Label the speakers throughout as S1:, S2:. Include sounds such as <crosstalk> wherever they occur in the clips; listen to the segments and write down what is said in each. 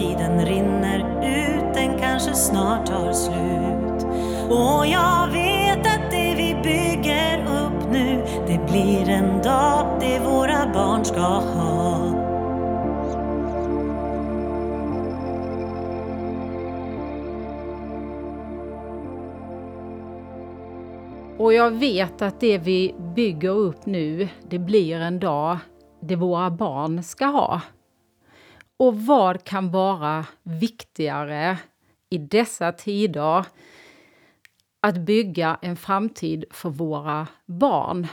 S1: tiden rinner ut, den kanske snart tar slut. Och jag vet att det vi bygger upp nu, det blir en dag det våra barn ska ha.
S2: Och jag vet att det vi bygger upp nu, det blir en dag det våra barn ska ha. Och vad kan vara viktigare i dessa tider att bygga en framtid för våra barn?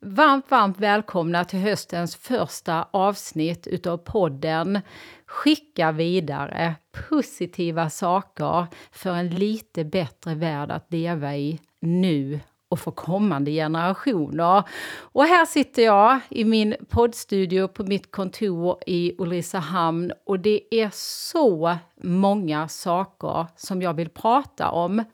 S2: Varmt, varmt välkomna till höstens första avsnitt utav podden Skicka vidare positiva saker för en lite bättre värld att leva i nu och för kommande generationer. Och här sitter jag i min poddstudio på mitt kontor i Ulricehamn och det är så många saker som jag vill prata om.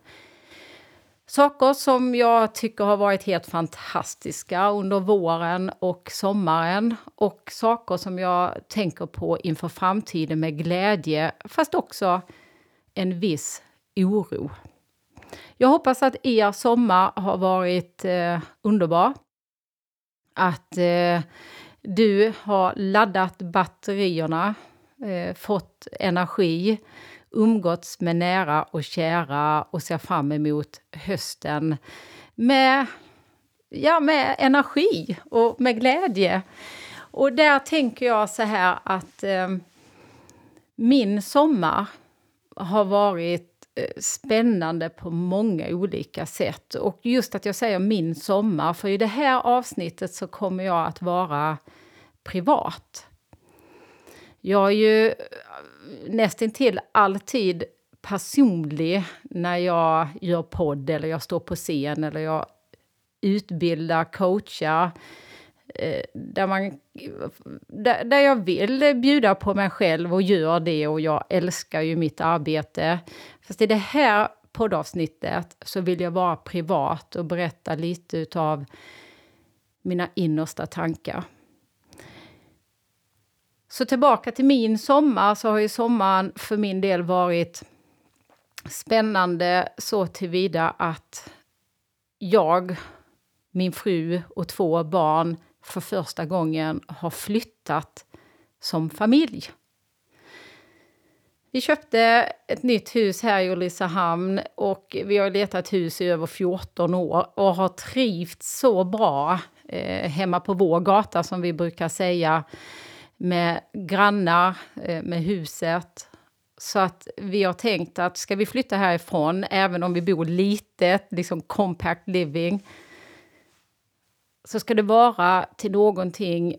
S2: Saker som jag tycker har varit helt fantastiska under våren och sommaren och saker som jag tänker på inför framtiden med glädje, fast också en viss oro. Jag hoppas att er sommar har varit eh, underbar. Att eh, du har laddat batterierna, eh, fått energi, umgåtts med nära och kära och ser fram emot hösten med, ja, med energi och med glädje. Och där tänker jag så här att eh, min sommar har varit Eh, spännande på många olika sätt. Och just att jag säger min sommar, för i det här avsnittet så kommer jag att vara privat. Jag är ju eh, nästintill alltid personlig när jag gör podd eller jag står på scen eller jag utbildar, coachar eh, där, man, där, där jag vill bjuda på mig själv och gör det och jag älskar ju mitt arbete. Fast i det här poddavsnittet så vill jag vara privat och berätta lite av mina innersta tankar. Så tillbaka till min sommar, så har ju sommaren för min del varit spännande så tillvida att jag, min fru och två barn för första gången har flyttat som familj. Vi köpte ett nytt hus här i Ulricehamn och vi har letat hus i över 14 år och har trivts så bra eh, hemma på vår gata som vi brukar säga med grannar, eh, med huset. Så att vi har tänkt att ska vi flytta härifrån, även om vi bor litet, liksom compact living, så ska det vara till någonting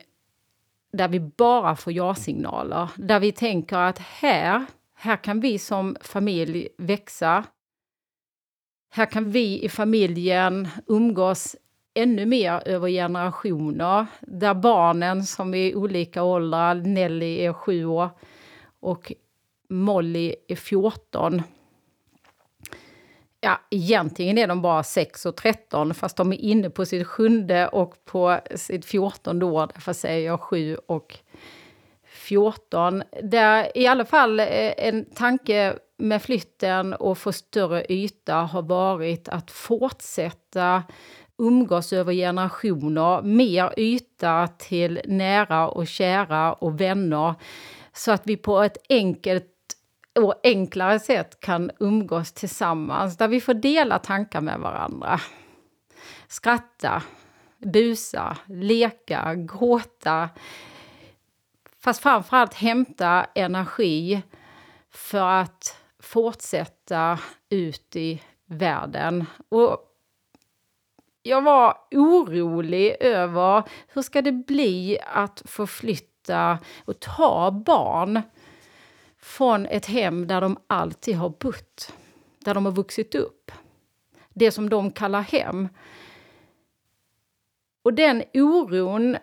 S2: där vi bara får ja-signaler. Där vi tänker att här, här kan vi som familj växa. Här kan vi i familjen umgås ännu mer över generationer. Där barnen som är i olika åldrar, Nelly är sju år och Molly är 14 ja, egentligen är de bara 6 och 13, fast de är inne på sitt sjunde och på sitt 14 år, därför säger jag 7 och 14. Där i alla fall eh, en tanke med flytten och få större yta har varit att fortsätta umgås över generationer, mer yta till nära och kära och vänner så att vi på ett enkelt och enklare sätt kan umgås tillsammans, där vi får dela tankar med varandra. Skratta, busa, leka, gråta. Fast framförallt hämta energi för att fortsätta ut i världen. Och jag var orolig över hur ska det bli att få flytta och ta barn från ett hem där de alltid har bott, där de har vuxit upp. Det som de kallar hem. Och den oron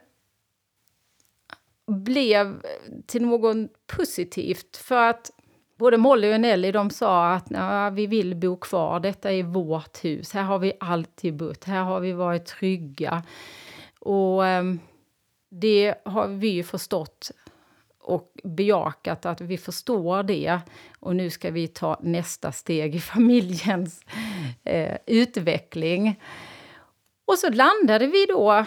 S2: blev till något positivt för att både Molly och Nelly de sa att vi vill bo kvar, detta är vårt hus, här har vi alltid bott, här har vi varit trygga. Och eh, det har vi ju förstått och bejakat att vi förstår det. Och nu ska vi ta nästa steg i <laughs> familjens eh, utveckling. Och så landade vi då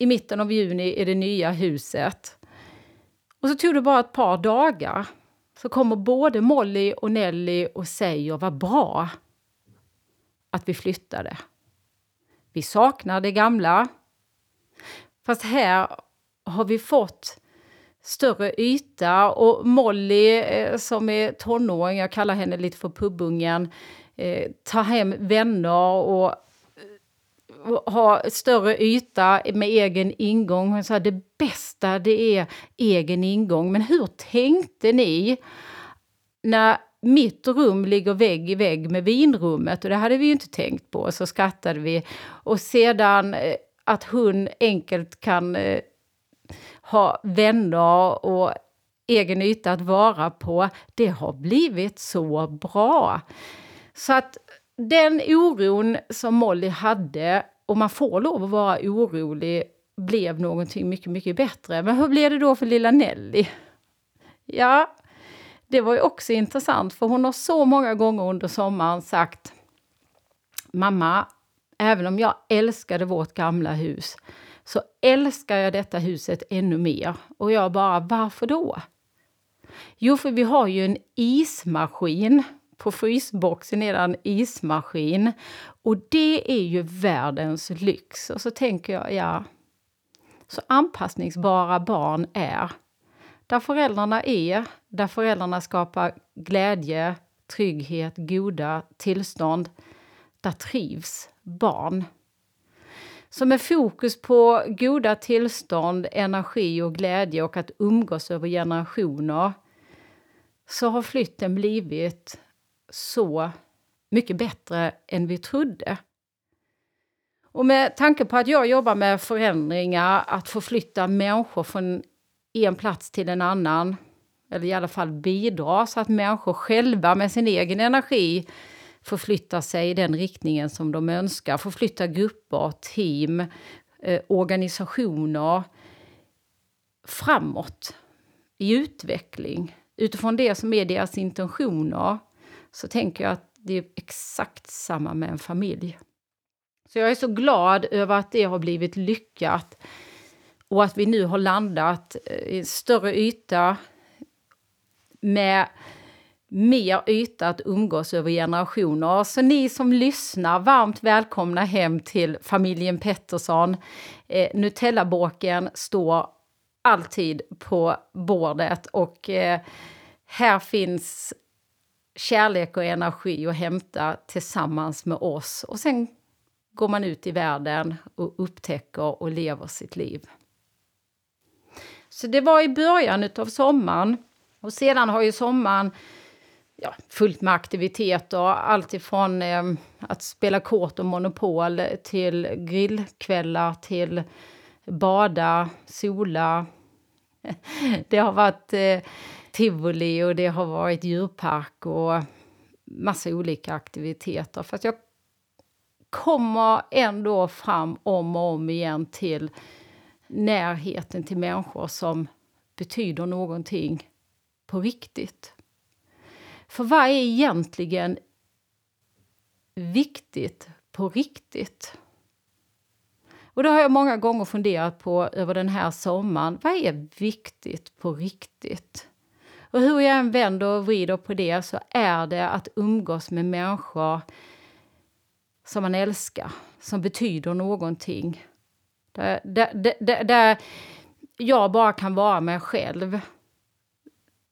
S2: i mitten av juni i det nya huset. Och så tog det bara ett par dagar så kommer både Molly och Nelly och säger vad bra att vi flyttade. Vi saknar det gamla. Fast här har vi fått större yta och Molly eh, som är tonåring, jag kallar henne lite för pubungen, eh, tar hem vänner och ha större yta med egen ingång. Hon sa det bästa det är egen ingång. Men hur tänkte ni när mitt rum ligger vägg i vägg med vinrummet? Och det hade vi ju inte tänkt på. Så skrattade vi. Och sedan eh, att hon enkelt kan eh, ha vänner och egen yta att vara på. Det har blivit så bra. Så att den oron som Molly hade, och man får lov att vara orolig, blev någonting mycket, mycket bättre. Men hur blev det då för lilla Nelly? Ja, det var ju också intressant, för hon har så många gånger under sommaren sagt Mamma, även om jag älskade vårt gamla hus så älskar jag detta huset ännu mer. Och jag bara, varför då? Jo, för vi har ju en ismaskin på frysboxen är det en ismaskin. Och det är ju världens lyx. Och så tänker jag, ja, så anpassningsbara barn är. Där föräldrarna är, där föräldrarna skapar glädje, trygghet, goda tillstånd, där trivs barn. Så med fokus på goda tillstånd, energi och glädje och att umgås över generationer så har flytten blivit så mycket bättre än vi trodde. Och med tanke på att jag jobbar med förändringar, att förflytta människor från en plats till en annan, eller i alla fall bidra så att människor själva med sin egen energi förflyttar sig i den riktningen som de önskar, förflytta grupper, team, eh, organisationer framåt i utveckling utifrån det som är deras intentioner så tänker jag att det är exakt samma med en familj. Så jag är så glad över att det har blivit lyckat och att vi nu har landat eh, i en större yta med mer yta att umgås över generationer. Så ni som lyssnar, varmt välkomna hem till familjen Pettersson. Eh, Nutellabåken står alltid på bordet och eh, här finns kärlek och energi att hämta tillsammans med oss. Och sen går man ut i världen och upptäcker och lever sitt liv. Så det var i början av sommaren. Och sedan har ju sommaren ja, fullt med aktiviteter. Allt ifrån eh, att spela kort och Monopol till grillkvällar till bada, sola. <laughs> Det har varit eh, tivoli och det har varit djurpark och massa olika aktiviteter. Fast jag kommer ändå fram om och om igen till närheten till människor som betyder någonting på riktigt. För vad är egentligen viktigt på riktigt? Och det har jag många gånger funderat på över den här sommaren. Vad är viktigt på riktigt? Och hur jag än vänder och vrider på det så är det att umgås med människor som man älskar, som betyder någonting. Där, där, där, där jag bara kan vara mig själv.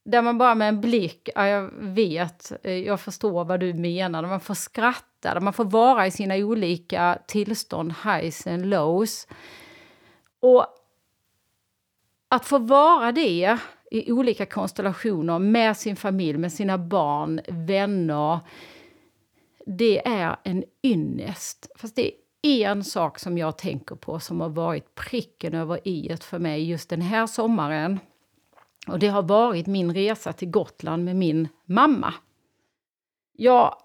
S2: Där man bara med en blick, ja, jag vet, eh, jag förstår vad du menar. Där man får skratta, där man får vara i sina olika tillstånd, highs and lows. Och att få vara det i olika konstellationer med sin familj, med sina barn, vänner. Det är en ynnest. Fast det är en sak som jag tänker på som har varit pricken över i för mig just den här sommaren. Och det har varit min resa till Gotland med min mamma. Jag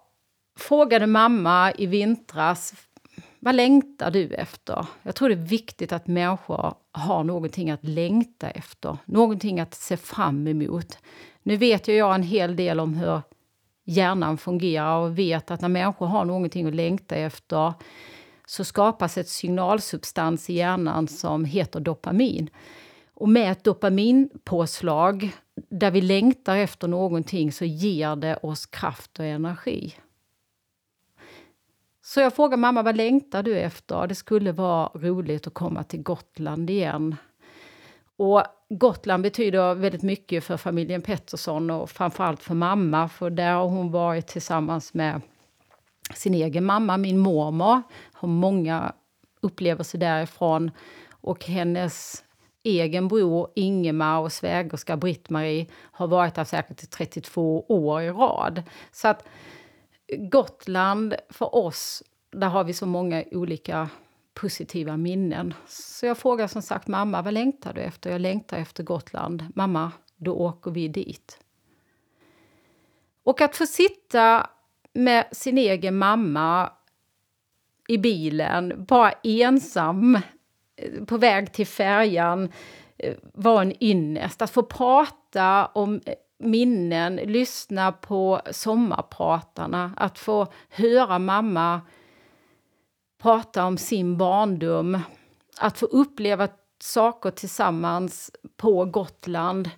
S2: frågade mamma i vintras vad längtar du efter? Jag tror det är viktigt att människor har någonting att längta efter, någonting att se fram emot. Nu vet ju jag en hel del om hur hjärnan fungerar och vet att när människor har någonting att längta efter så skapas ett signalsubstans i hjärnan som heter dopamin. Och med ett dopaminpåslag där vi längtar efter någonting så ger det oss kraft och energi. Så jag frågade mamma, vad längtar du efter? Det skulle vara roligt att komma till Gotland igen. Och Gotland betyder väldigt mycket för familjen Pettersson och framförallt för mamma, för där har hon varit tillsammans med sin egen mamma, min mormor, har många upplevelser därifrån. Och hennes egen bror Ingemar och svägerska Britt-Marie har varit där säkert i 32 år i rad. Så att Gotland för oss, där har vi så många olika positiva minnen. Så jag frågar som sagt mamma, vad längtar du efter? Jag längtar efter Gotland. Mamma, då åker vi dit. Och att få sitta med sin egen mamma i bilen, bara ensam eh, på väg till färjan eh, var en ynnest. Att få prata om eh, minnen, lyssna på sommarpratarna, att få höra mamma prata om sin barndom, att få uppleva saker tillsammans på Gotland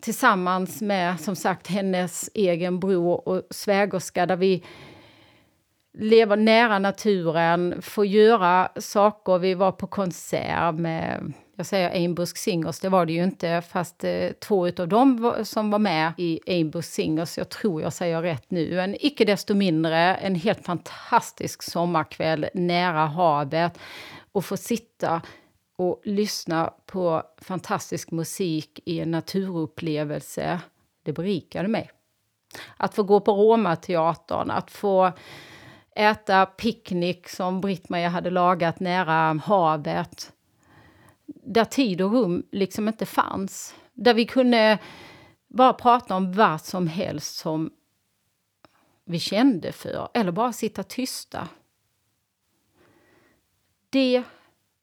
S2: tillsammans med som sagt hennes egen bror och svägerska där vi lever nära naturen, får göra saker. Vi var på konsert med, jag säger Ainbusk Singers, det var det ju inte, fast eh, två av dem som var med i Einbusk Singers, jag tror jag säger rätt nu, En icke desto mindre en helt fantastisk sommarkväll nära havet och få sitta och lyssna på fantastisk musik i en naturupplevelse, det berikade mig. Att få gå på Roma-teatern, att få äta picknick som Britt-Marie hade lagat nära havet. Där tid och rum liksom inte fanns. Där vi kunde bara prata om vad som helst som vi kände för, eller bara sitta tysta. Det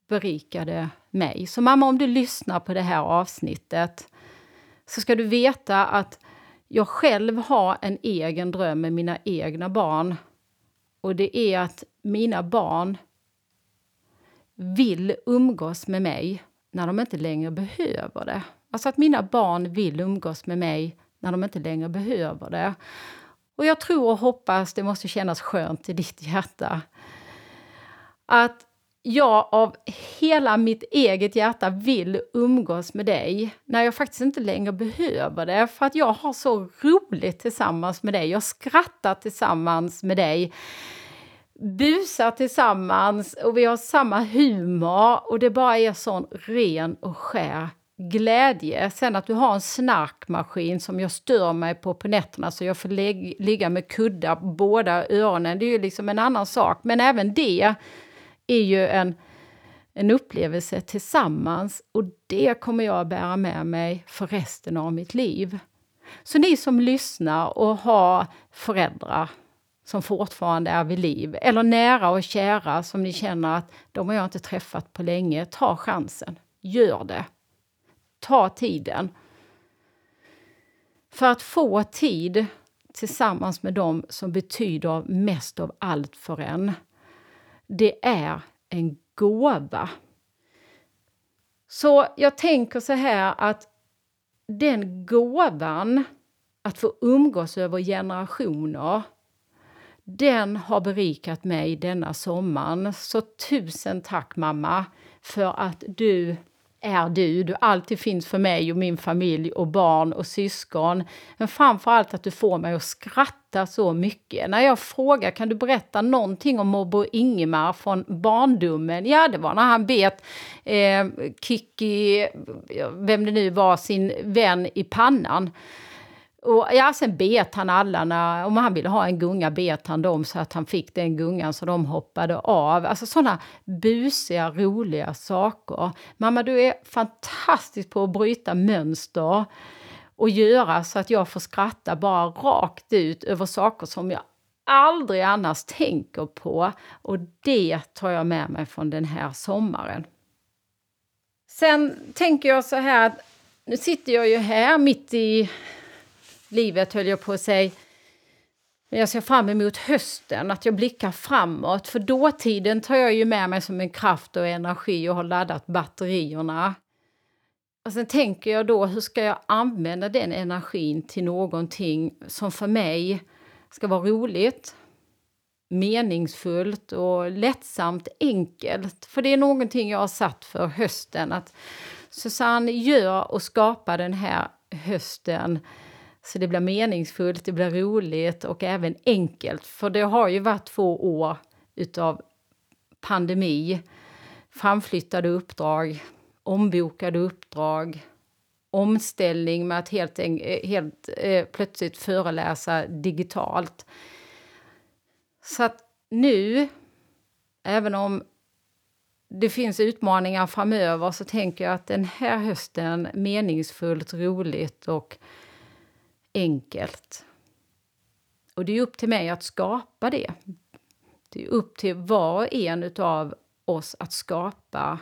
S2: berikade mig. Så mamma, om du lyssnar på det här avsnittet så ska du veta att jag själv har en egen dröm med mina egna barn. Och det är att mina barn vill umgås med mig när de inte längre behöver det. Alltså att mina barn vill umgås med mig när de inte längre behöver det. Och jag tror och hoppas, det måste kännas skönt i ditt hjärta, att jag av hela mitt eget hjärta vill umgås med dig när jag faktiskt inte längre behöver det. För att jag har så roligt tillsammans med dig. Jag skrattar tillsammans med dig. Busar tillsammans och vi har samma humor och det bara är sån ren och skär glädje. Sen att du har en snarkmaskin som jag stör mig på på nätterna så jag får ligga med kuddar på båda öronen. Det är ju liksom en annan sak. Men även det är ju en, en upplevelse tillsammans och det kommer jag att bära med mig för resten av mitt liv. Så ni som lyssnar och har föräldrar som fortfarande är vid liv, eller nära och kära som ni känner att de har jag inte träffat på länge, ta chansen. Gör det. Ta tiden. För att få tid tillsammans med dem som betyder mest av allt för en, det är en gåva. Så jag tänker så här att den gåvan, att få umgås över generationer, den har berikat mig denna sommaren. Så tusen tack mamma för att du är du. Du alltid finns för mig och min familj och barn och syskon. Men framför allt att du får mig att skratta så mycket. När jag frågar kan du berätta någonting om morbror Ingemar från barndomen? Ja, det var när han bet eh, Kikki, vem det nu var, sin vän i pannan. Och ja, sen bet han alla, när, om han ville ha en gunga bet han dem så att han fick den gungan så de hoppade av. Alltså sådana busiga, roliga saker. Mamma, du är fantastisk på att bryta mönster och göra så att jag får skratta bara rakt ut över saker som jag aldrig annars tänker på. Och det tar jag med mig från den här sommaren. Sen tänker jag så här nu sitter jag ju här mitt i livet, höll jag på att säga. Jag ser fram emot hösten, att jag blickar framåt. För dåtiden tar jag ju med mig som en kraft och energi och har laddat batterierna. Och sen tänker jag då, hur ska jag använda den energin till någonting som för mig ska vara roligt, meningsfullt och lättsamt enkelt. För det är någonting jag har satt för hösten, att Susanne gör och skapa den här hösten så det blir meningsfullt, det blir roligt och även enkelt. För det har ju varit två år utav pandemi, framflyttade uppdrag, ombokade uppdrag, omställning med att helt, helt eh, plötsligt föreläsa digitalt. Så att nu, även om det finns utmaningar framöver så tänker jag att den här hösten meningsfullt, roligt och enkelt. Och det är upp till mig att skapa det. Det är upp till var och en av oss att skapa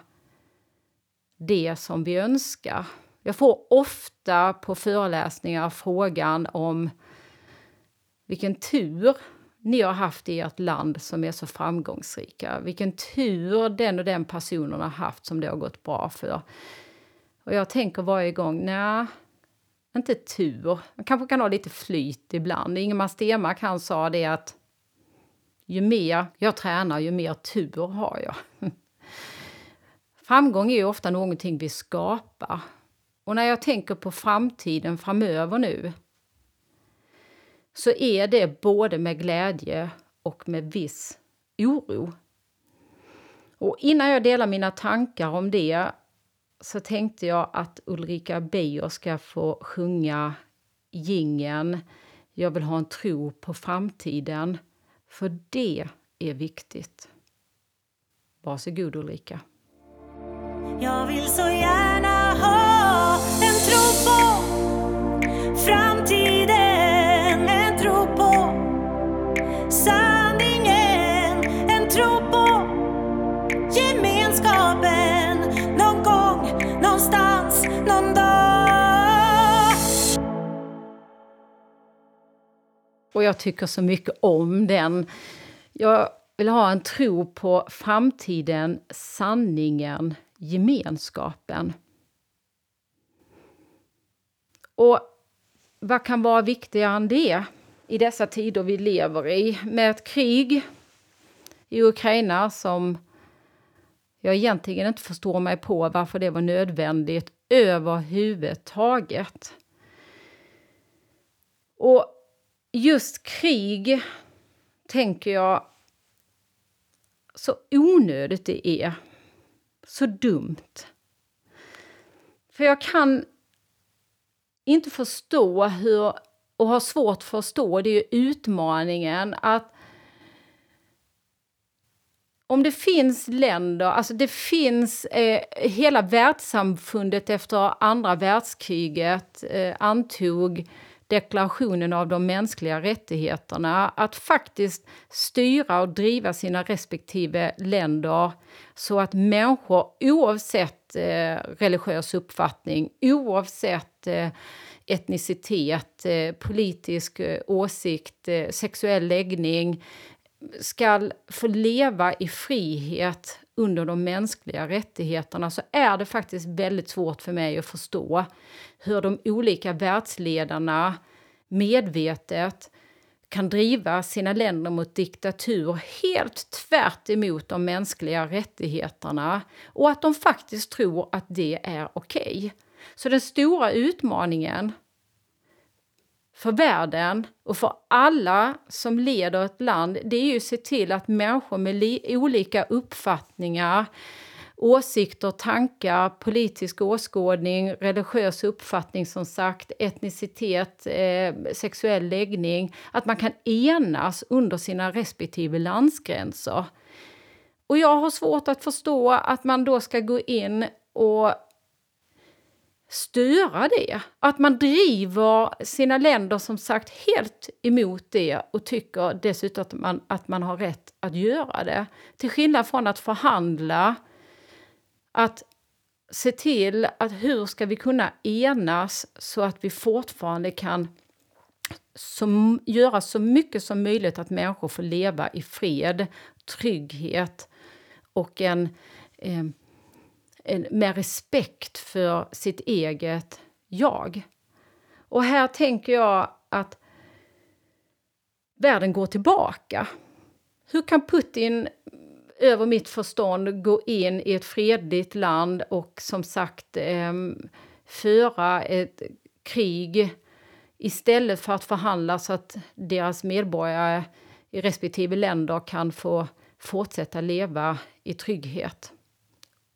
S2: det som vi önskar. Jag får ofta på föreläsningar frågan om vilken tur ni har haft i ert land som är så framgångsrika. Vilken tur den och den personen har haft som det har gått bra för. Och jag tänker varje gång, nej, inte tur. Man kanske kan ha lite flyt ibland. Ingemar Stenmark han sa det att ju mer jag tränar, ju mer tur har jag. <laughs> Framgång är ju ofta någonting vi skapar. Och när jag tänker på framtiden framöver nu så är det både med glädje och med viss oro. Och innan jag delar mina tankar om det så tänkte jag att Ulrika Beijer ska få sjunga gingen Jag vill ha en tro på framtiden, för det är viktigt. Varsågod Ulrika.
S1: Jag vill så gärna ha en tro på
S2: Och jag tycker så mycket om den. Jag vill ha en tro på framtiden, sanningen, gemenskapen. Och vad kan vara viktigare än det i dessa tider vi lever i med ett krig i Ukraina som jag egentligen inte förstår mig på varför det var nödvändigt överhuvudtaget. Och just krig tänker jag så onödigt det är så dumt. För jag kan inte förstå hur, och har svårt att förstå, det är utmaningen att om det finns länder, alltså det finns eh, hela världssamfundet efter andra världskriget eh, antog deklarationen av de mänskliga rättigheterna att faktiskt styra och driva sina respektive länder så att människor oavsett eh, religiös uppfattning, oavsett eh, etnicitet, eh, politisk eh, åsikt, eh, sexuell läggning ska få leva i frihet under de mänskliga rättigheterna så är det faktiskt väldigt svårt för mig att förstå hur de olika världsledarna medvetet kan driva sina länder mot diktatur helt tvärt emot de mänskliga rättigheterna och att de faktiskt tror att det är okej. Okay. Så den stora utmaningen för världen och för alla som leder ett land, det är ju att se till att människor med olika uppfattningar, åsikter, tankar, politisk åskådning, religiös uppfattning som sagt, etnicitet, eh, sexuell läggning, att man kan enas under sina respektive landsgränser. Och jag har svårt att förstå att man då ska gå in och störa det. Att man driver sina länder som sagt helt emot det och tycker dessutom att man, att man har rätt att göra det. Till skillnad från att förhandla, att se till att hur ska vi kunna enas så att vi fortfarande kan som, göra så mycket som möjligt att människor får leva i fred, trygghet och en, eh, en, med respekt för sitt eget jag. Och här tänker jag att världen går tillbaka. Hur kan Putin över mitt förstånd gå in i ett fredligt land och som sagt eh, föra ett krig istället för att förhandla så att deras medborgare i respektive länder kan få fortsätta leva i trygghet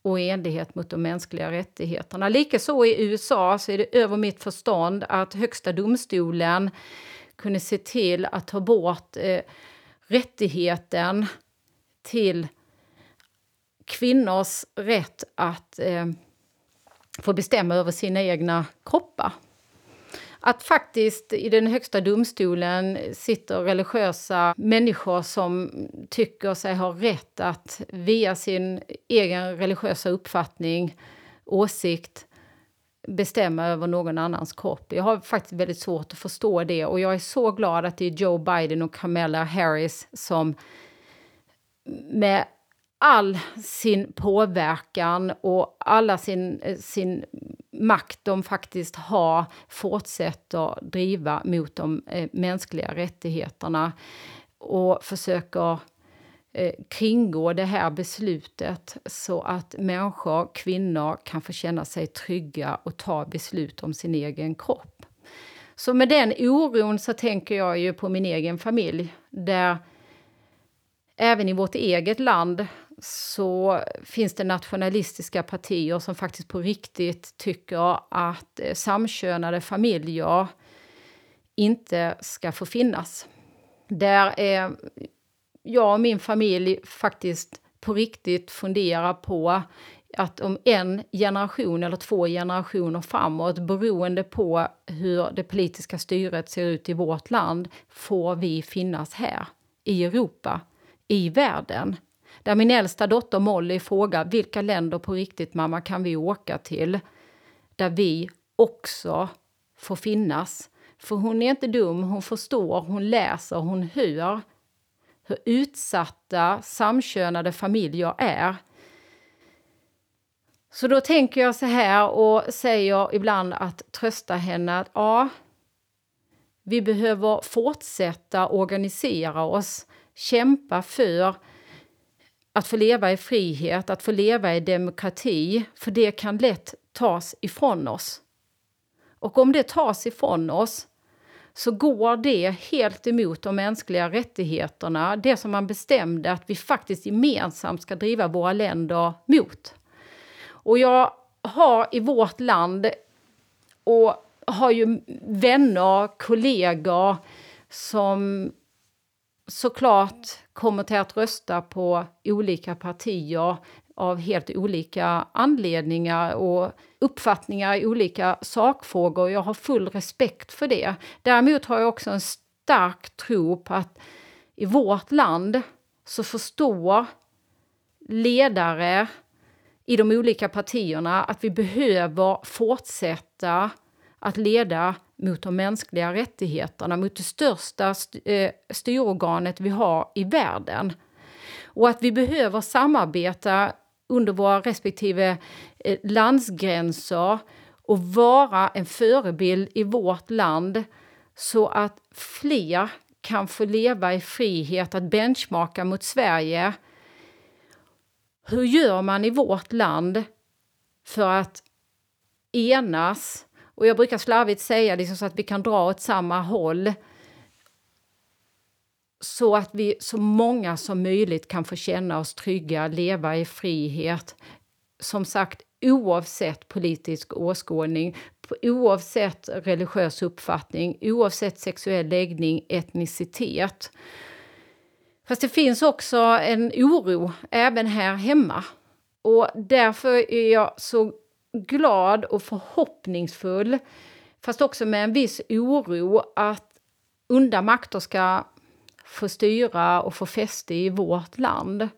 S2: och i enlighet mot de mänskliga rättigheterna. Likaså i USA så är det över mitt förstånd att högsta domstolen kunde se till att ta bort eh, rättigheten till kvinnors rätt att eh, få bestämma över sina egna kroppar att faktiskt i den högsta domstolen sitter religiösa människor som tycker sig ha rätt att via sin egen religiösa uppfattning, åsikt, bestämma över någon annans kropp. Jag har faktiskt väldigt svårt att förstå det och jag är så glad att det är Joe Biden och Kamala Harris som med all sin påverkan och alla sin, sin makt de faktiskt har fortsätter driva mot de eh, mänskliga rättigheterna och försöker eh, kringgå det här beslutet så att människor, kvinnor, kan få känna sig trygga och ta beslut om sin egen kropp. Så med den oron så tänker jag ju på min egen familj där även i vårt eget land så finns det nationalistiska partier som faktiskt på riktigt tycker att eh, samkönade familjer inte ska få finnas. Där är jag och min familj faktiskt på riktigt funderar på att om en generation eller två generationer framåt, beroende på hur det politiska styret ser ut i vårt land, får vi finnas här i Europa, i världen. Där min äldsta dotter Molly frågar vilka länder på riktigt mamma kan vi åka till? Där vi också får finnas. För hon är inte dum, hon förstår, hon läser, hon hör hur utsatta samkönade familjer är. Så då tänker jag så här och säger ibland att trösta henne att ja, vi behöver fortsätta organisera oss, kämpa för att få leva i frihet, att få leva i demokrati, för det kan lätt tas ifrån oss. Och om det tas ifrån oss så går det helt emot de mänskliga rättigheterna, det som man bestämde att vi faktiskt gemensamt ska driva våra länder mot. Och jag har i vårt land och har ju vänner, kollegor som såklart kommer till att rösta på olika partier av helt olika anledningar och uppfattningar i olika sakfrågor. Jag har full respekt för det. Däremot har jag också en stark tro på att i vårt land så förstår ledare i de olika partierna att vi behöver fortsätta att leda mot de mänskliga rättigheterna, mot det största eh, styrorganet vi har i världen. Och att vi behöver samarbeta under våra respektive eh, landsgränser och vara en förebild i vårt land så att fler kan få leva i frihet, att benchmarka mot Sverige. Hur gör man i vårt land för att enas och jag brukar slarvigt säga liksom så att vi kan dra åt samma håll så att vi så många som möjligt kan få känna oss trygga, leva i frihet. Som sagt, oavsett politisk åskådning, oavsett religiös uppfattning, oavsett sexuell läggning, etnicitet. Fast det finns också en oro även här hemma. Och därför är jag så glad och förhoppningsfull, fast också med en viss oro att onda makter ska få styra och få fäste i vårt land.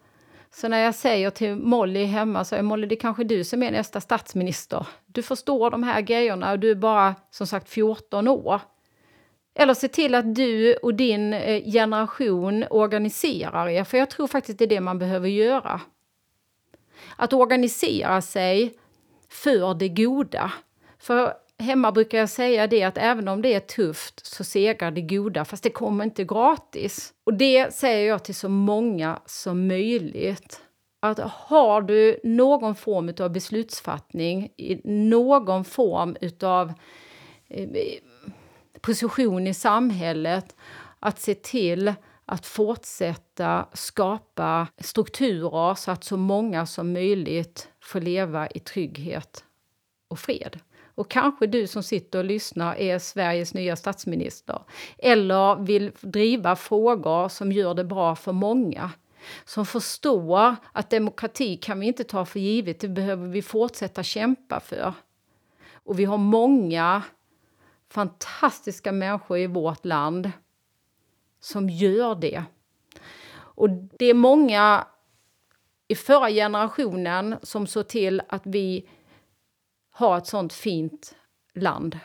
S2: Så när jag säger till Molly hemma, så är Molly, det är kanske du som är nästa statsminister. Du förstår de här grejerna och du är bara som sagt 14 år. Eller se till att du och din eh, generation organiserar er, för jag tror faktiskt det är det man behöver göra. Att organisera sig för det goda. För hemma brukar jag säga det att även om det är tufft så segrar det goda, fast det kommer inte gratis. Och det säger jag till så många som möjligt. Att har du någon form av beslutsfattning, någon form av eh, position i samhället, att se till att fortsätta skapa strukturer så att så många som möjligt får leva i trygghet och fred. Och kanske du som sitter och lyssnar är Sveriges nya statsminister eller vill driva frågor som gör det bra för många. Som förstår att demokrati kan vi inte ta för givet, det behöver vi fortsätta kämpa för. Och vi har många fantastiska människor i vårt land som gör det. Och det är många i förra generationen som såg till att vi har ett sånt fint land.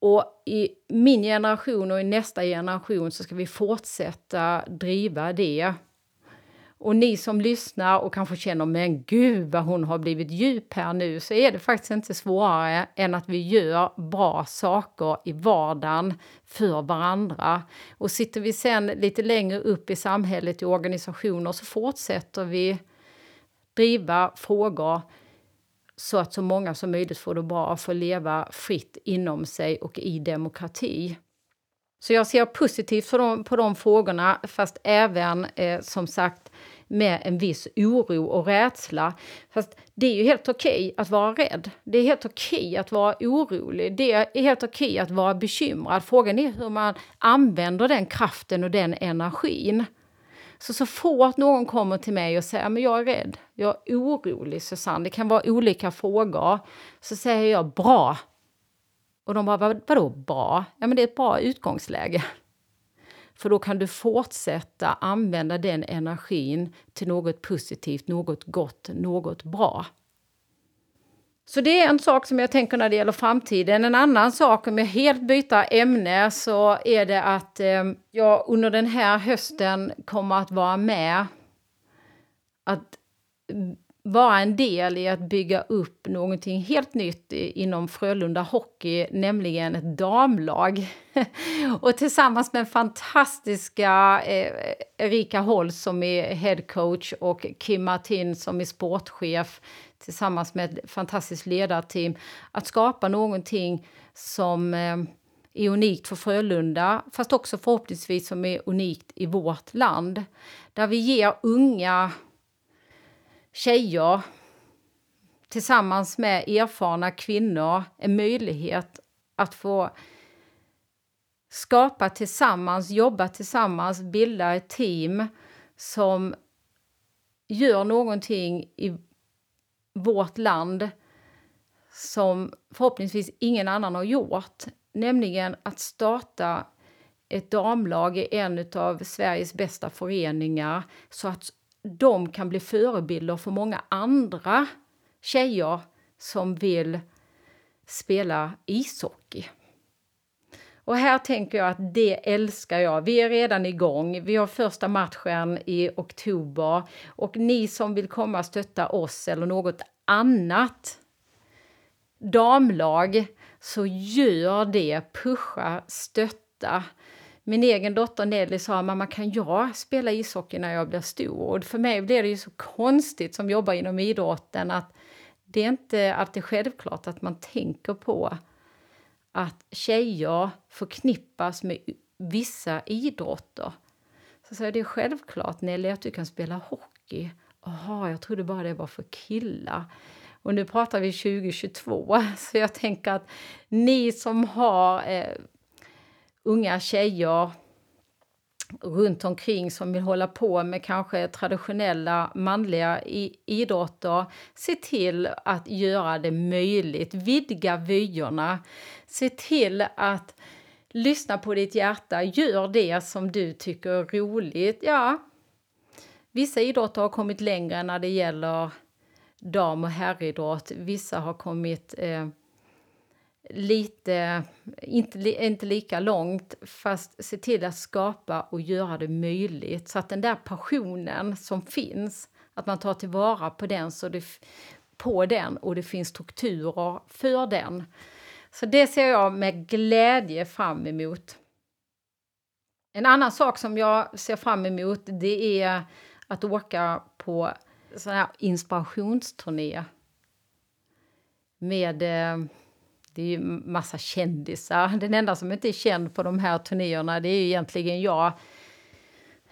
S2: Och i min generation och i nästa generation så ska vi fortsätta driva det. Och ni som lyssnar och kanske känner men gud vad hon har blivit djup här nu så är det faktiskt inte svårare än att vi gör bra saker i vardagen för varandra. Och sitter vi sen lite längre upp i samhället i organisationer så fortsätter vi driva frågor så att så många som möjligt får det bra och får leva fritt inom sig och i demokrati. Så jag ser positivt på de, på de frågorna, fast även eh, som sagt med en viss oro och rädsla. Fast det är ju helt okej att vara rädd. Det är helt okej att vara orolig. Det är helt okej att vara bekymrad. Frågan är hur man använder den kraften och den energin. Så så fort någon kommer till mig och säger men jag är rädd, jag är orolig Susanne, det kan vara olika frågor, så säger jag bra. Och de bara, Vad, vadå bra? Ja men det är ett bra utgångsläge. <laughs> För då kan du fortsätta använda den energin till något positivt, något gott, något bra. Så det är en sak som jag tänker när det gäller framtiden. En annan sak, om jag helt byter ämne, så är det att eh, jag under den här hösten kommer att vara med att vara en del i att bygga upp någonting helt nytt inom Frölunda Hockey, nämligen ett damlag. <laughs> och tillsammans med fantastiska eh, Erika Holst som är headcoach och Kim Martin som är sportchef tillsammans med ett fantastiskt ledarteam att skapa någonting som eh, är unikt för Frölunda, fast också förhoppningsvis som är unikt i vårt land. Där vi ger unga tjejer tillsammans med erfarna kvinnor en möjlighet att få skapa tillsammans, jobba tillsammans, bilda ett team som gör någonting i vårt land som förhoppningsvis ingen annan har gjort, nämligen att starta ett damlag i en av Sveriges bästa föreningar så att de kan bli förebilder för många andra tjejer som vill spela ishockey. Och här tänker jag att det älskar jag. Vi är redan igång. Vi har första matchen i oktober. Och ni som vill komma och stötta oss eller något annat damlag, så gör det. Pusha, stötta. Min egen dotter Nelly sa mamma kan jag spela ishockey när jag blir stor? Och för mig blir det ju så konstigt som jobbar inom idrotten att det är inte alltid självklart att man tänker på att tjejer förknippas med vissa idrotter. Så säger det är självklart Nelly att du kan spela hockey. Jaha, jag trodde bara det var för killar. Och nu pratar vi 2022, <laughs> så jag tänker att ni som har eh, unga tjejer runt omkring som vill hålla på med kanske traditionella manliga idrotter. Se till att göra det möjligt, vidga vyerna. Se till att lyssna på ditt hjärta, gör det som du tycker är roligt. Ja, vissa idrotter har kommit längre när det gäller dam och herridrott. Vissa har kommit eh, lite, inte, inte lika långt, fast se till att skapa och göra det möjligt så att den där passionen som finns, att man tar tillvara på den, så det, på den och det finns strukturer för den. Så det ser jag med glädje fram emot. En annan sak som jag ser fram emot det är att åka på sån här inspirationsturné med eh, det är ju massa kändisar. Den enda som inte är känd på de här turnéerna det är ju egentligen jag.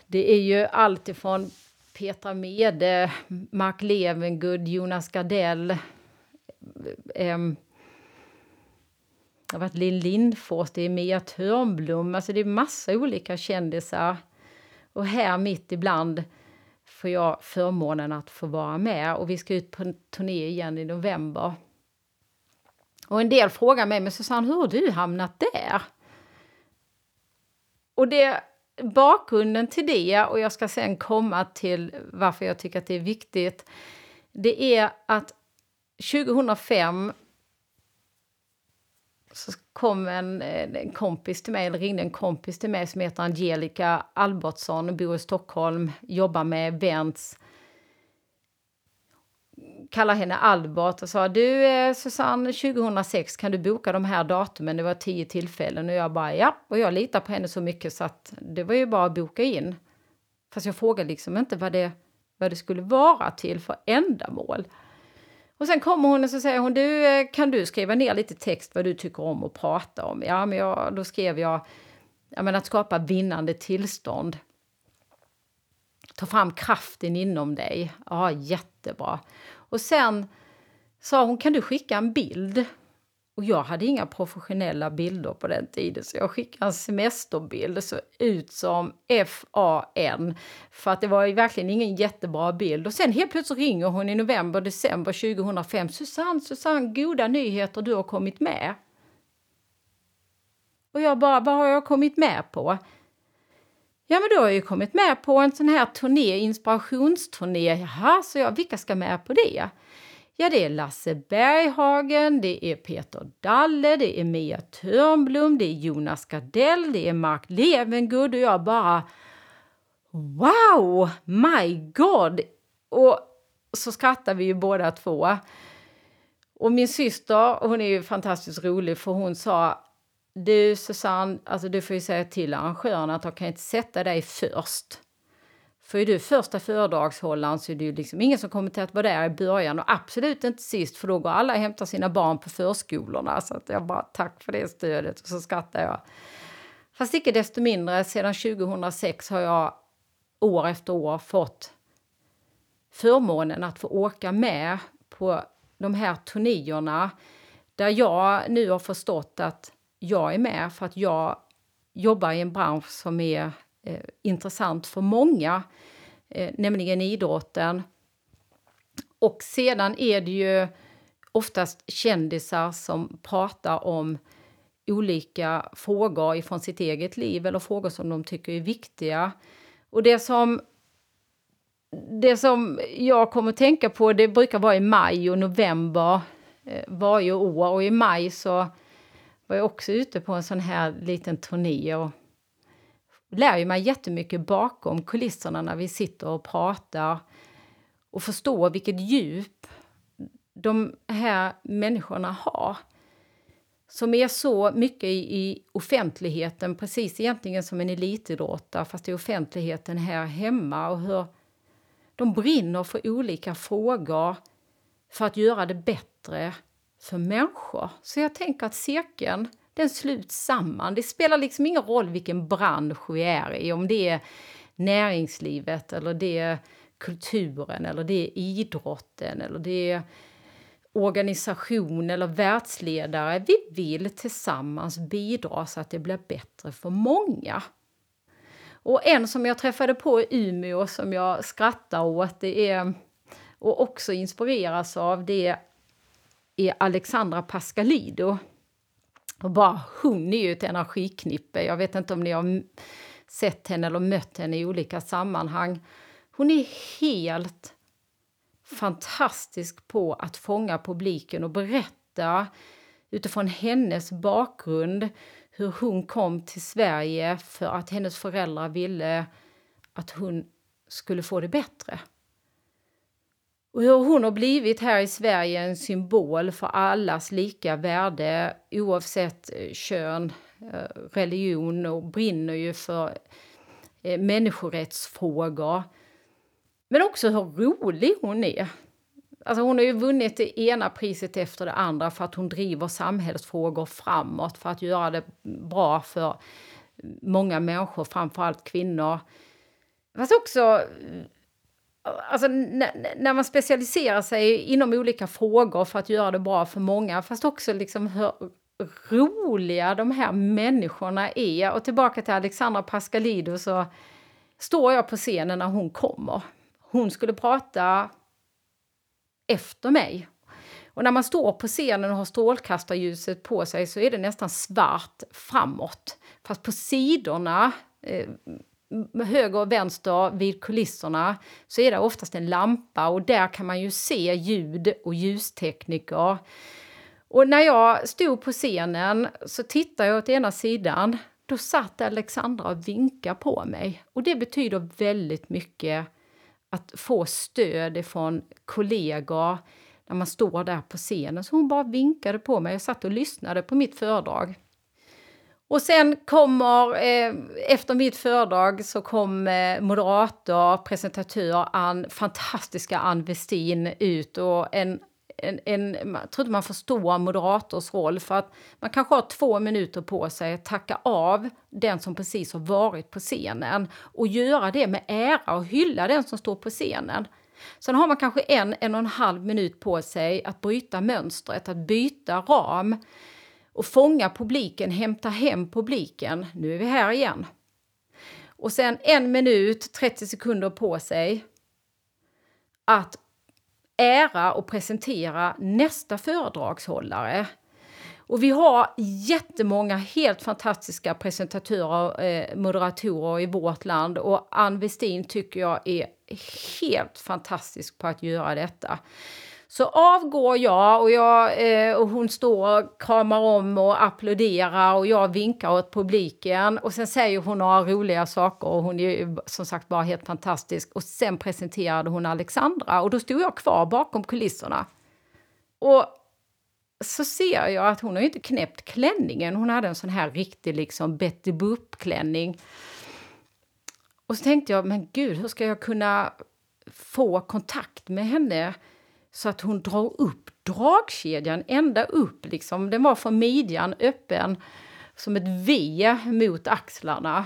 S2: Det är ju alltifrån Petra Mede, Mark Levengood, Jonas Gardell. Eh, det har varit Linn Lindfors, det är Mia Törnblom, alltså det är massa olika kändisar. Och här mitt ibland får jag förmånen att få vara med och vi ska ut på en turné igen i november. Och en del frågar mig, men Susanne, hur har du hamnat där? Och det, bakgrunden till det, och jag ska sen komma till varför jag tycker att det är viktigt, det är att 2005 så kom en, en, kompis till mig, eller ringde en kompis till mig som heter Angelica Albertsson, bor i Stockholm, jobbar med events kallade henne Albert och sa du eh, Susanne 2006 kan du boka de här datumen, det var tio tillfällen och jag bara ja, och jag litar på henne så mycket så att det var ju bara att boka in. Fast jag frågade liksom inte vad det, vad det skulle vara till för ändamål. Och sen kommer hon och så säger hon, du eh, kan du skriva ner lite text vad du tycker om att prata om? Ja, men jag, då skrev jag, ja men att skapa vinnande tillstånd. Ta fram kraften inom dig. Ja, jättebra. Och sen sa hon, kan du skicka en bild? Och jag hade inga professionella bilder på den tiden så jag skickade en semesterbild. Det såg ut som FAN. För att det var ju verkligen ingen jättebra bild. Och sen helt plötsligt ringer hon i november, december 2005. Susanne, Susanne, goda nyheter, du har kommit med. Och jag bara, vad har jag kommit med på? Ja, men då har jag ju kommit med på en sån här turné, inspirationsturné. Jaha, så jag, vilka ska med på det? Ja, det är Lasse Berghagen, det är Peter Dalle, det är Mia Törnblom, det är Jonas Gardell, det är Mark Levengood och jag bara Wow, my God! Och så skrattar vi ju båda två. Och min syster, hon är ju fantastiskt rolig för hon sa du Susanne, alltså du får ju säga till arrangörerna att de kan inte sätta dig först. För är du första föredragshållaren så är det ju liksom ingen som kommer till att vara där i början och absolut inte sist för då går alla och hämtar sina barn på förskolorna. Så att jag bara tack för det stödet och så skrattar jag. Fast icke desto mindre, sedan 2006 har jag år efter år fått förmånen att få åka med på de här turnéerna där jag nu har förstått att jag är med för att jag jobbar i en bransch som är eh, intressant för många, eh, nämligen idrotten. Och sedan är det ju oftast kändisar som pratar om olika frågor från sitt eget liv eller frågor som de tycker är viktiga. Och det som, det som jag kommer att tänka på, det brukar vara i maj och november eh, varje år. Och i maj så var jag också ute på en sån här liten turné och lär ju mig jättemycket bakom kulisserna när vi sitter och pratar och förstår vilket djup de här människorna har. Som är så mycket i, i offentligheten, precis egentligen som en elitidrottare fast i offentligheten här hemma och hur de brinner för olika frågor för att göra det bättre för människor. Så jag tänker att cirkeln den sluts samman. Det spelar liksom ingen roll vilken bransch vi är i, om det är näringslivet eller det är kulturen eller det är idrotten eller det är organisation eller världsledare. Vi vill tillsammans bidra så att det blir bättre för många. Och en som jag träffade på i Umeå som jag skrattar åt det är, och också inspireras av det är Alexandra Pascalido. Och bara hon är ju ett energiknippe. Jag vet inte om ni har sett henne eller mött henne i olika sammanhang. Hon är helt fantastisk på att fånga publiken och berätta utifrån hennes bakgrund hur hon kom till Sverige för att hennes föräldrar ville att hon skulle få det bättre. Och hur hon har blivit här i Sverige en symbol för allas lika värde oavsett eh, kön, eh, religion och brinner ju för eh, människorättsfrågor. Men också hur rolig hon är. Alltså hon har ju vunnit det ena priset efter det andra för att hon driver samhällsfrågor framåt, för att göra det bra för mm, många människor, framförallt kvinnor. Fast också Alltså, när man specialiserar sig inom olika frågor för att göra det bra för många, fast också liksom hur roliga de här människorna är. Och tillbaka till Alexandra Pascalidou så står jag på scenen när hon kommer. Hon skulle prata efter mig. Och när man står på scenen och har strålkastarljuset på sig så är det nästan svart framåt. Fast på sidorna, eh, höger och vänster vid kulisserna, så är det oftast en lampa och där kan man ju se ljud och ljustekniker. Och när jag stod på scenen så tittade jag åt ena sidan. Då satt Alexandra och vinkade på mig. Och det betyder väldigt mycket att få stöd från kollegor när man står där på scenen. Så hon bara vinkade på mig. Jag satt och lyssnade på mitt föredrag. Och sen kommer, eh, efter mitt föredrag, så kom eh, moderator, presentatör, Ann, fantastiska Ann Westin ut och en en, en, jag tror inte man förstår moderators roll för att man kanske har två minuter på sig att tacka av den som precis har varit på scenen och göra det med ära och hylla den som står på scenen. Sen har man kanske en, en och en halv minut på sig att bryta mönstret, att byta ram och fånga publiken, hämta hem publiken. Nu är vi här igen. Och sen en minut, 30 sekunder på sig att ära och presentera nästa föredragshållare. Och vi har jättemånga helt fantastiska presentatörer, eh, moderatorer i vårt land och Ann Westin tycker jag är helt fantastisk på att göra detta. Så avgår jag och, jag, eh, och hon står och kramar om och applåderar och jag vinkar åt publiken. Och sen säger hon några roliga saker och hon är som sagt bara helt fantastisk. Och sen presenterade hon Alexandra och då stod jag kvar bakom kulisserna. Och så ser jag att hon har inte knäppt klänningen. Hon hade en sån här riktig liksom Betty Boop-klänning. Och så tänkte jag, men gud, hur ska jag kunna få kontakt med henne? Så att hon drar upp dragkedjan ända upp. Liksom. Den var från midjan öppen som ett V mot axlarna.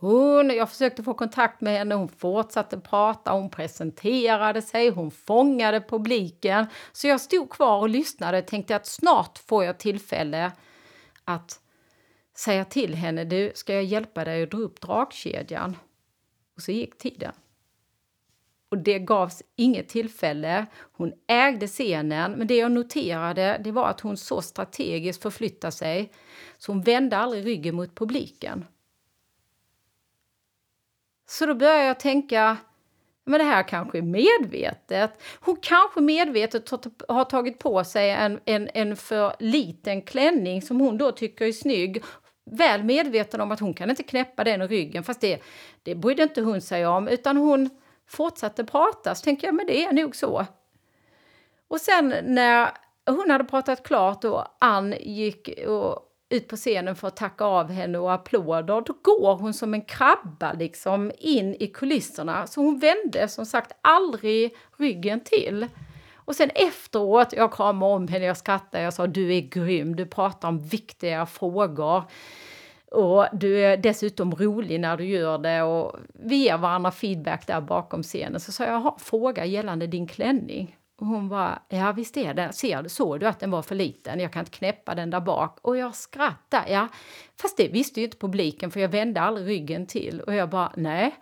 S2: Hon, jag försökte få kontakt med henne, hon fortsatte prata, hon presenterade sig, hon fångade publiken. Så jag stod kvar och lyssnade och tänkte att snart får jag tillfälle att säga till henne, du, ska jag hjälpa dig att dra upp dragkedjan? Och så gick tiden och det gavs inget tillfälle. Hon ägde scenen, men det jag noterade det var att hon så strategiskt förflyttade sig så hon vände aldrig ryggen mot publiken. Så då började jag tänka, men det här kanske är medvetet. Hon kanske medvetet har tagit på sig en, en, en för liten klänning som hon då tycker är snygg väl medveten om att hon kan inte knäppa den i ryggen, fast det, det brydde inte hon sig om, utan hon fortsatte prata så tänkte jag, men det är nog så. Och sen när hon hade pratat klart och Ann gick och ut på scenen för att tacka av henne och applåder, då går hon som en krabba liksom in i kulisserna. Så hon vände som sagt aldrig ryggen till. Och sen efteråt, jag kramade om henne, jag skrattade, jag sa du är grym, du pratar om viktiga frågor. Och du är dessutom rolig när du gör det och vi ger varandra feedback där bakom scenen. Så sa jag, fråga gällande din klänning. Och hon bara, ja visst är den. Ser såg du att den var för liten? Jag kan inte knäppa den där bak. Och jag skrattade, ja. Fast det visste ju inte publiken för jag vände aldrig ryggen till. Och jag bara, nej.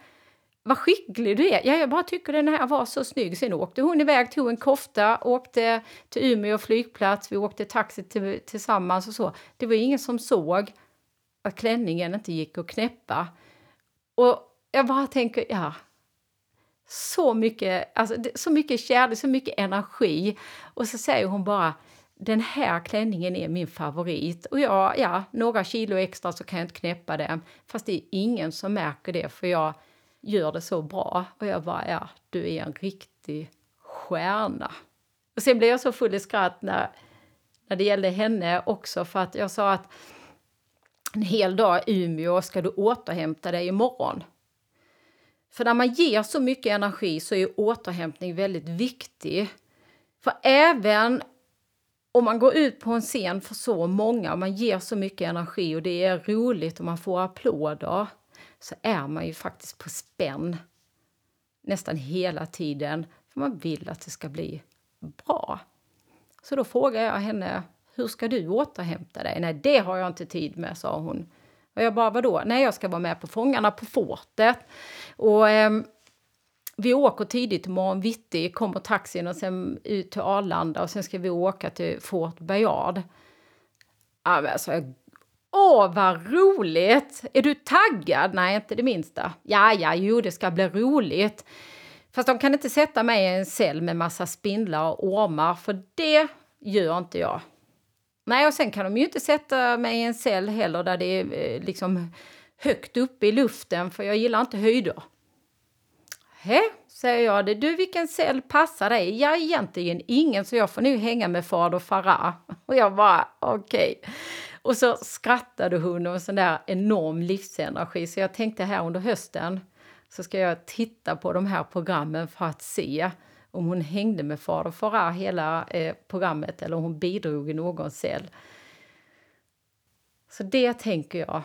S2: Vad skicklig du är! Ja, jag bara tycker den här var så snygg. Sen åkte hon iväg, tog en kofta, åkte till Umeå flygplats. Vi åkte taxi till, tillsammans och så. Det var ingen som såg att klänningen inte gick att knäppa. Och jag bara tänker, ja, så mycket, alltså, så mycket kärlek, så mycket energi. Och så säger hon bara den här klänningen är min favorit. Och jag, ja, några kilo extra så kan jag inte knäppa den. Fast det är ingen som märker det för jag gör det så bra. Och jag bara, ja, du är en riktig stjärna. Och sen blev jag så full i skratt när, när det gällde henne också för att jag sa att en hel dag i Umeå ska du återhämta dig imorgon. För när man ger så mycket energi så är återhämtning väldigt viktig. För även om man går ut på en scen för så många och man ger så mycket energi och det är roligt och man får applåder så är man ju faktiskt på spänn nästan hela tiden för man vill att det ska bli bra. Så då frågar jag henne, hur ska du återhämta dig? Nej, det har jag inte tid med, sa hon. Och jag bara, vadå? Nej, jag ska vara med på Fångarna på fortet. Och eh, vi åker tidigt imorgon bitti, kommer taxin och sen ut till Arlanda och sen ska vi åka till Fort Bayard. Ja, men alltså, Åh, vad roligt! Är du taggad? Nej, inte det minsta. Ja, ja, jo, det ska bli roligt. Fast de kan inte sätta mig i en cell med massa spindlar och ormar, för det gör inte jag. Nej, och sen kan de ju inte sätta mig i en cell heller där det är eh, liksom högt uppe i luften, för jag gillar inte höjder. Hä, säger jag. Du, vilken cell passar dig? Ja, egentligen ingen, så jag får nu hänga med fader Farah. Och jag bara, okej. Okay. Och så skrattade hon och en sån där enorm livsenergi. Så jag tänkte här under hösten så ska jag titta på de här programmen för att se om hon hängde med fader Farah hela eh, programmet eller om hon bidrog i någon cell. Så det tänker jag.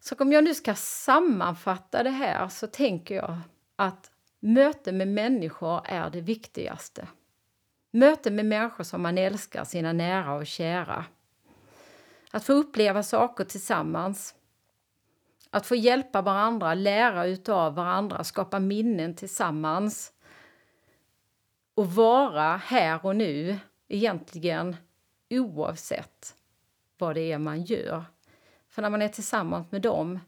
S2: Så om jag nu ska sammanfatta det här så tänker jag att möte med människor är det viktigaste. Möte med människor som man älskar, sina nära och kära. Att få uppleva saker tillsammans. Att få hjälpa varandra, lära utav varandra, skapa minnen tillsammans. Och vara här och nu, egentligen oavsett vad det är man gör. För när man är tillsammans med dem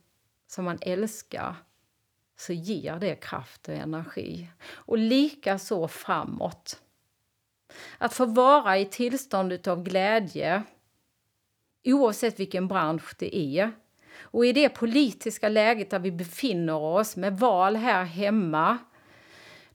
S2: som man älskar så ger det kraft och energi. Och lika så framåt. Att få vara i tillstånd av glädje oavsett vilken bransch det är. Och i det politiska läget där vi befinner oss med val här hemma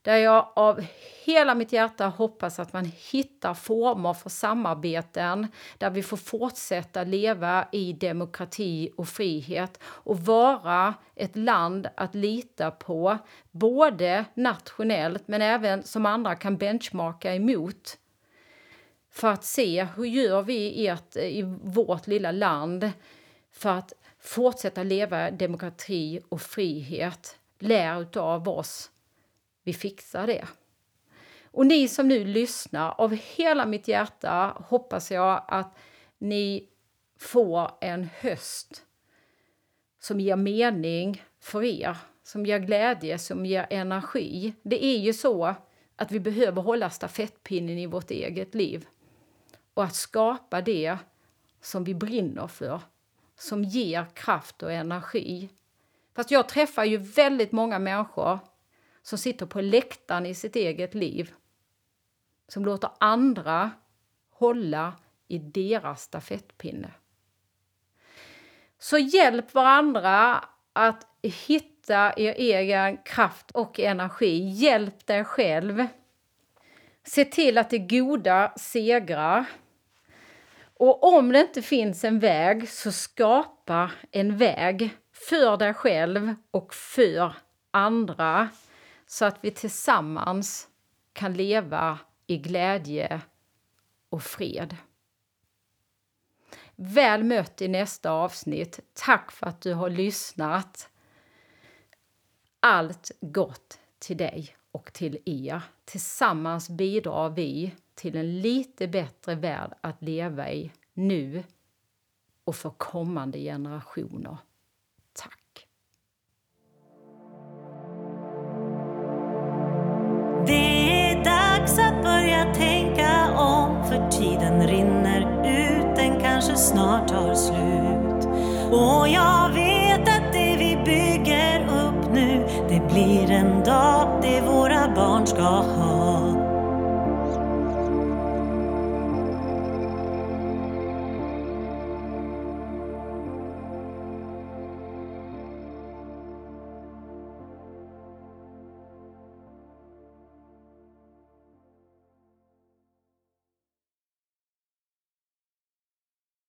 S2: där jag av hela mitt hjärta hoppas att man hittar former för samarbeten där vi får fortsätta leva i demokrati och frihet och vara ett land att lita på, både nationellt men även som andra kan benchmarka emot för att se hur gör vi i, ert, i vårt lilla land för att fortsätta leva demokrati och frihet. Lär av oss. Vi fixar det. Och ni som nu lyssnar, av hela mitt hjärta hoppas jag att ni får en höst som ger mening för er, som ger glädje, som ger energi. Det är ju så att vi behöver hålla stafettpinnen i vårt eget liv och att skapa det som vi brinner för, som ger kraft och energi. Fast jag träffar ju väldigt många människor som sitter på läktaren i sitt eget liv, som låter andra hålla i deras stafettpinne. Så hjälp varandra att hitta er egen kraft och energi. Hjälp dig själv. Se till att det goda segrar. Och om det inte finns en väg, så skapa en väg för dig själv och för andra så att vi tillsammans kan leva i glädje och fred. Väl mött i nästa avsnitt. Tack för att du har lyssnat. Allt gott till dig och till er. Tillsammans bidrar vi till en lite bättre värld att leva i nu och för kommande generationer.
S1: Det är dags att börja tänka om för tiden rinner ut, den kanske snart tar slut. Och jag vet att det vi bygger upp nu, det blir en dag det våra barn ska ha.